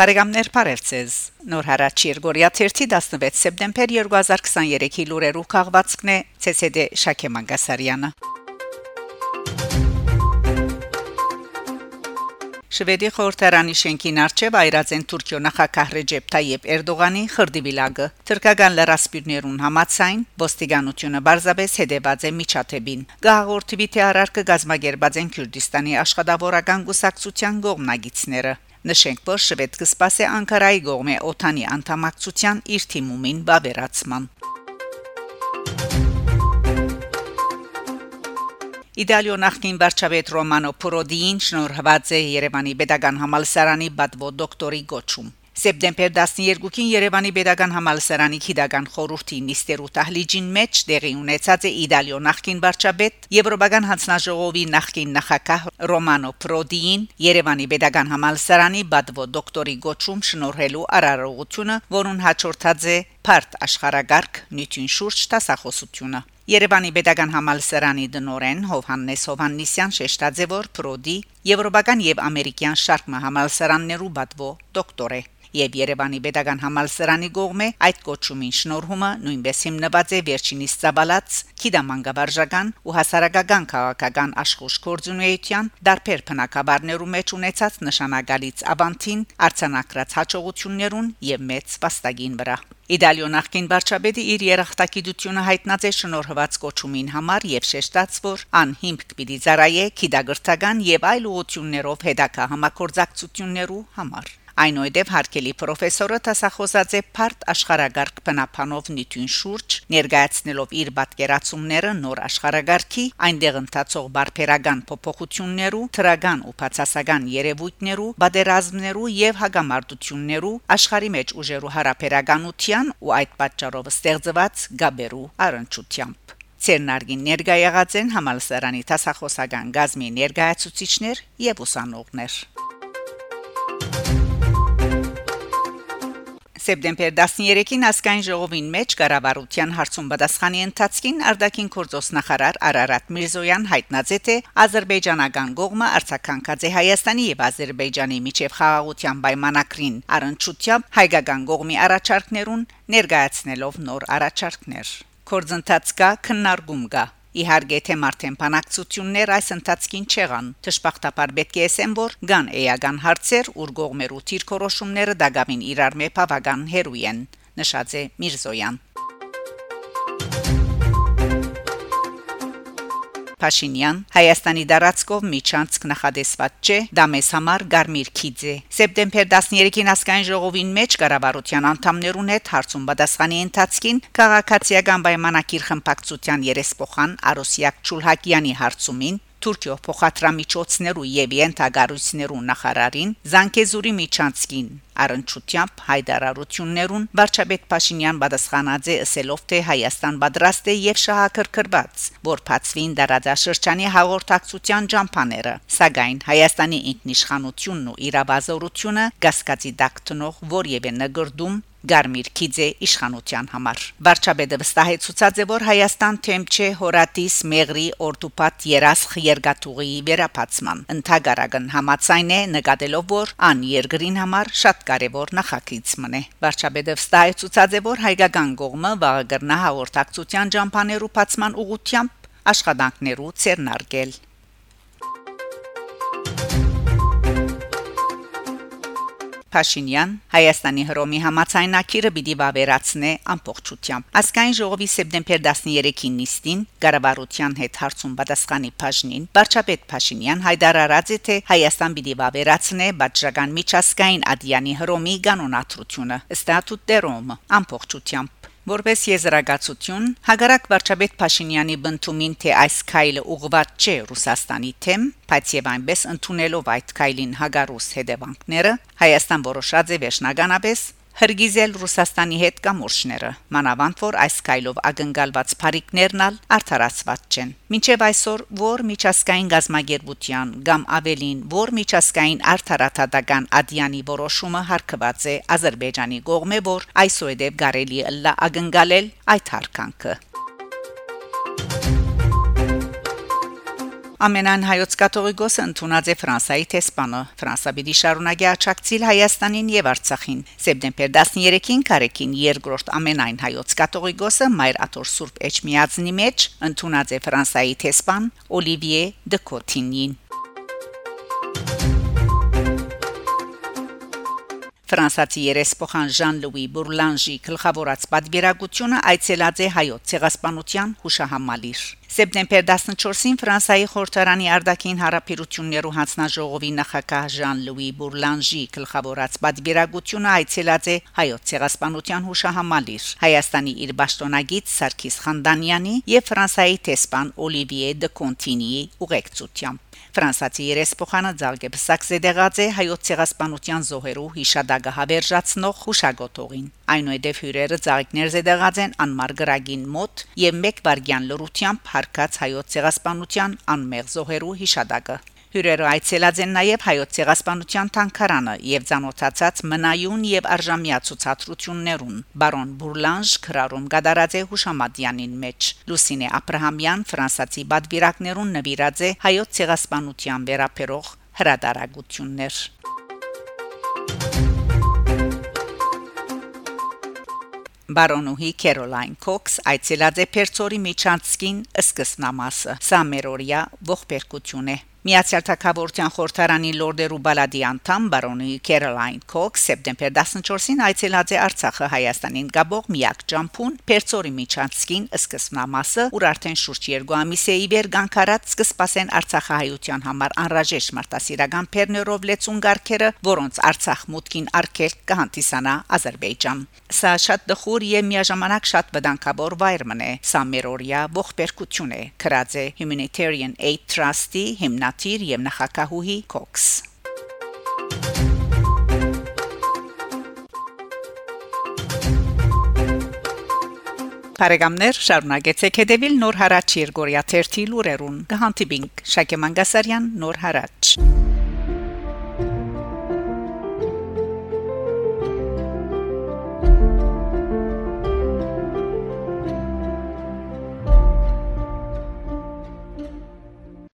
Բարեկամներ Փարեվցես Նոր հարաճ Երգորիա 16 սեպտեմբեր 2023-ի լուրերով քաղվածքն է ՑՍԴ Շակե Մանգասարյանը Շվեդի խորհրդարանի շենքին արչև այրած են Թուրքիո նախագահ Ռեջեփ Թայեփ Էրդողանի խրդիվիլագը Թուրքական լրասպիրներուն համացայն ոստիկանությունը բարձաբես հետևած է միջաթեբին Գաղորդի թե արարքը գազագերբած են Քյուրդիստանի աշխատավորական գուսակցության գողմնագիցները Նշենք, որ շվեդը սպասե Անկարայի գողմե օթանի անդամակցության իր թիմումին բավերացման։ Իտալիո նախկին վարչապետ Ռոմանո Պրոդին շնորհված է Երևանի Պետական համալսարանի բադվո դոկտորի գոչում։ Սեպտեմբեր 12-ին Երևանի Պետական համալսարանի քիդական խորհրդի նիստերու տահլիջին մեջ տեղի ունեցած է Իտալիո նախկին վարչապետ Եվրոպական հանձնաժողովի նախկին նախագահ Ռոմանո Պրոդիին Երևանի Պետական համալսարանի բադվո դոկտորի գոչում շնորհելու արարողությունը, որուն հաջորդած է Փարտ աշխարագարք նյութին շուրջ տասախոսությունը Երևանի Պետական համալսարանի դնորեն Հովհաննես Հովաննիսյան շեշտաձե որ Պրոդի Եվրոպական եւ Ամերիկյան շարք համալսարաններու բադվո դոկտոր է եւ Երևանի Պետական համալսարանի կողմէ այդ կոչումին շնորհումը նույնպես հիմնված է վերջինիս ցաբալած քիդամանգաբարժական ու հասարակական քաղաքական աշխուժ կորձունեության դարբեր փնակաբարներու մեջ ունեցած նշանակալից ավանտին արցանակրած հաջողություններուն եւ մեծ վաստակին վրա Իտալիո նախկին վարչապետը իր երախտագիտությունը հայտնած է շնորհված կոչումին համար եւ շեշտած, որ անհիմք պիտի ծառայե քիդագրթական եւ այլ ուղություններով հետակա համակորձակցություններու համար։ Այնուհետև հարկելի պրոֆեսորը տասախոսած է Փարտ աշխարհագարք բնապանով նիտուն շուրջ, ներկայացնելով իր պատկերացումները նոր աշխարհագարքի, այնտեղ ընթացող բարբերական փոփոխություններու, թրական ու բացասական երևույթներու, բادرազմներու եւ հագամարտություններու աշխարհի մեջ ուժերու հարաբերականության ու այդ պատճառով ստեղծված գաբերու առընչությամբ Ցերնարգին ներկայացած են համալսարանի տասախոսական գազմի ներկայացուցիչներ եւ ուսանողներ։ Սեպտեմբեր 13-ին ասկայն ժողովին մեջ կառավարության հարցում պատասխանի ընթացքին արդակին գործոստնախարար Արարատ Միրզոյան հայտնաձե թե ազերբայջանական գողմը արցականքած է Հայաստանի եւ Ադրբեջանի միջև խաղաղության պայմանակրին առընչությամբ հայկական գողմի առաջարկներուն ներկայացնելով նոր առաջարկներ։ Գործընթաց կա քննարկում կա Իհարկե թե մարդեն բանակցություններ այս ընթացքին չեղան։ Տշպախտապար պետք է ասեմ, որ կան էական հարցեր, ուր գողմերու թիրքորոշումները դակամին իրար մե բավական հերույ են, նշած է Միրզոյան։ Փաշինյան Հայաստանի դարածքով միջանցք նախադեсված չէ դա մեզ համար Գարմիր Քիձե Սեպտեմբեր 13-ին ասկայն ժողովին մեջ կառավարության անդամներուն հետ հարցում պատասխանի ընթացքին քաղաքացիական պայմանակիր խմբակցության երեսփոխան Արոսիակ Չուլհակյանի հարցումին Թուրքիո փոխադրամիջոցներու եւ յենթագարույցներու նախարարին Զանկեզուրի Միչանցկին առընչությամբ հայդարարություններուն վարչապետ Փաշինյան պատասխանած է ասելով թե Հայաստան պատրաստ է եւ շահակրկրված որ բացվին դարաձաշրջանի հաղորդակցության ջամփաները սակայն Հայաստանի ինքնիշխանությունն ու իրավազորությունը գասկածի դակտնող որևէ նգրդում Գարմիր Քիձե իշխանության համար։ Վարչապետը վստահեցուցած է, որ Հայաստան թեմ չէ հորատիս մեղրի օրդուպատ երասխ երգաթուղի վերապացման։ Ընթագարագն համացայն է նկատելով, որ ան երկրին համար շատ կարևոր նախագիծ մնե։ Վարչապետը վստահեցուցած է, որ հայկական կողմը վաղագրնա հաղորդակցության ջամփաներու բացման ուղությամբ աշխատանքներու ցերնարգել Փաշինյան Հայաստանի հռոմի համացայնակիրը պիտի վավերացնե ամբողջությամբ։ Ասկայն ժողովի սեպտեմբեր 13-ին նիստին Ղարաբաղության հետ հարցում պատասխանի Փաշինին Վարչապետ Փաշինյան հայտարարած է թե Հայաստան պիտի վավերացնե բաժական միջազգային ադյանի հռոմի կանոնադրությունը ստատուտ դերոմ ամբողջությամբ Որպես եզրակացություն, Հագարակ վարչապետ Փաշինյանի բնդումին թե այս քայլը ուղղված չէ Ռուսաստանի թեմ, բայց եւ այնպես ընդունելով այդ քայլին հագարուս հետևանքները, Հայաստան որոշած է վերջնականապես հրգիզել Ռուսաստանի հետ կամուրջները մանավանդ որ այս կայլով ագնկալված փարիկներն ալ արդարացված չեն մինչև այսօր որ միջազգային գազագերբության կամ ավելին որ միջազգային արդարադատական ադյանի որոշումը հարկված է Ադրբեջանի կողմէ որ այսուհետև կարելի է լա ագնկալել այդ հարկանքը Ամենան հայոց կաթողիկոսը ընդունած է Ֆրանսայի տեսփանը Ֆրանսա պիտի շարունակի աչակցիլ Հայաստանին եւ Արցախին սեպտեմբեր 13-ին Կարեկին երկրորդ ամենայն հայոց կաթողիկոսը Մայր Աթոր Սուրբ Էջմիածնի մեջ ընդունած է Ֆրանսայի տեսփան Օլիվիե Դկոթինին Ֆրանսացի երեսփոխան Ժան-Լուի Բուրլանժի գլխավորած պատվիրակությունը այցելած է հայոց ցեղասպանության հուշահամալիր։ Սեպտեմբեր 14-ին Ֆրանսայի խորհրդարանի արտաքին հարաբերություններու հանձնաժողովի նախակահ Ժան-Լուի Բուրլանժի գլխավորած պատվիրակությունը այցելած է հայոց ցեղասպանության հուշահամալիր Հայաստանի իր ճշտոնագիծ Սարգիս Խանդանյանի եւ Ֆրանսայի տեսփան Օլիվիե դե Կոնտինիի ուղեկցությամբ Ֆրանսացի երեսփոխանը Ձարգեբսակ զեդեղած է հայոց ցեղասպանության զոհերու հիշադակը հավերժացնող հուշագոտողին այնուհետև հյուրերը ծաղիկներ զեդեղած են անմար գրագին մոտ եւ մեկ վարգյան լրությամբ հարկած հայոց ցեղասպանության անմեղ զոհերու հիշադակը Հյուրերը այցելած են նաև հայոց ցեղասպանության թանգարանը եւ ցանոթացած մնայուն եւ արժամյա ցուցադրություններուն։ Բարոն Բուրլանժ քրարում գդարած է Հուշամադյանին մեջ։ Լուսինե Աբրահամյան ֆրանսացի բադվիրակներուն նվիրած է հայոց ցեղասպանության վերապերող հրադարագություններ։ Բարոնուհի Քերոլայն Կոքս այցելած է Պերցորի Միչանցկին սկսնամասը։ Սա մերորիա ողբերգություն է Միացյալ Թագավորության խորհրդարանի Լորդերու բալադի անդամ բարոնի Քերոլայն Կոքս սեպտեմբեր 14-ին այցելած է Արցախը Հայաստանին գաբող միակ ջամփուն Պերցորի Միչանցկին սկսնամասը, ուր արդեն շուրջ 2 ամիս է իվեր գանքարած սկսպասեն Արցախահայության համար անրաժեշտ մարտահրավերական Պերներով լեցուն գարկերը, որոնց Արցախ մուտքին արկել կհանդիսանա Ադրբեջան։ Սա շատ դխուր եւ միաժամանակ շատ վտանգավոր վայր մնե։ Սա մերորիա ողբերգություն է։ Գրած է Humanitarian Aid Trust-ի հիմնադիր նախագահ եւ նախագահուհի Cox Բարեկամներ շարունակեցեք հետևել նոր հարաճ Երգորիա 1 լուրերուն։ Գահանտիբինգ Շակե Մանգասարյան նոր հարաճ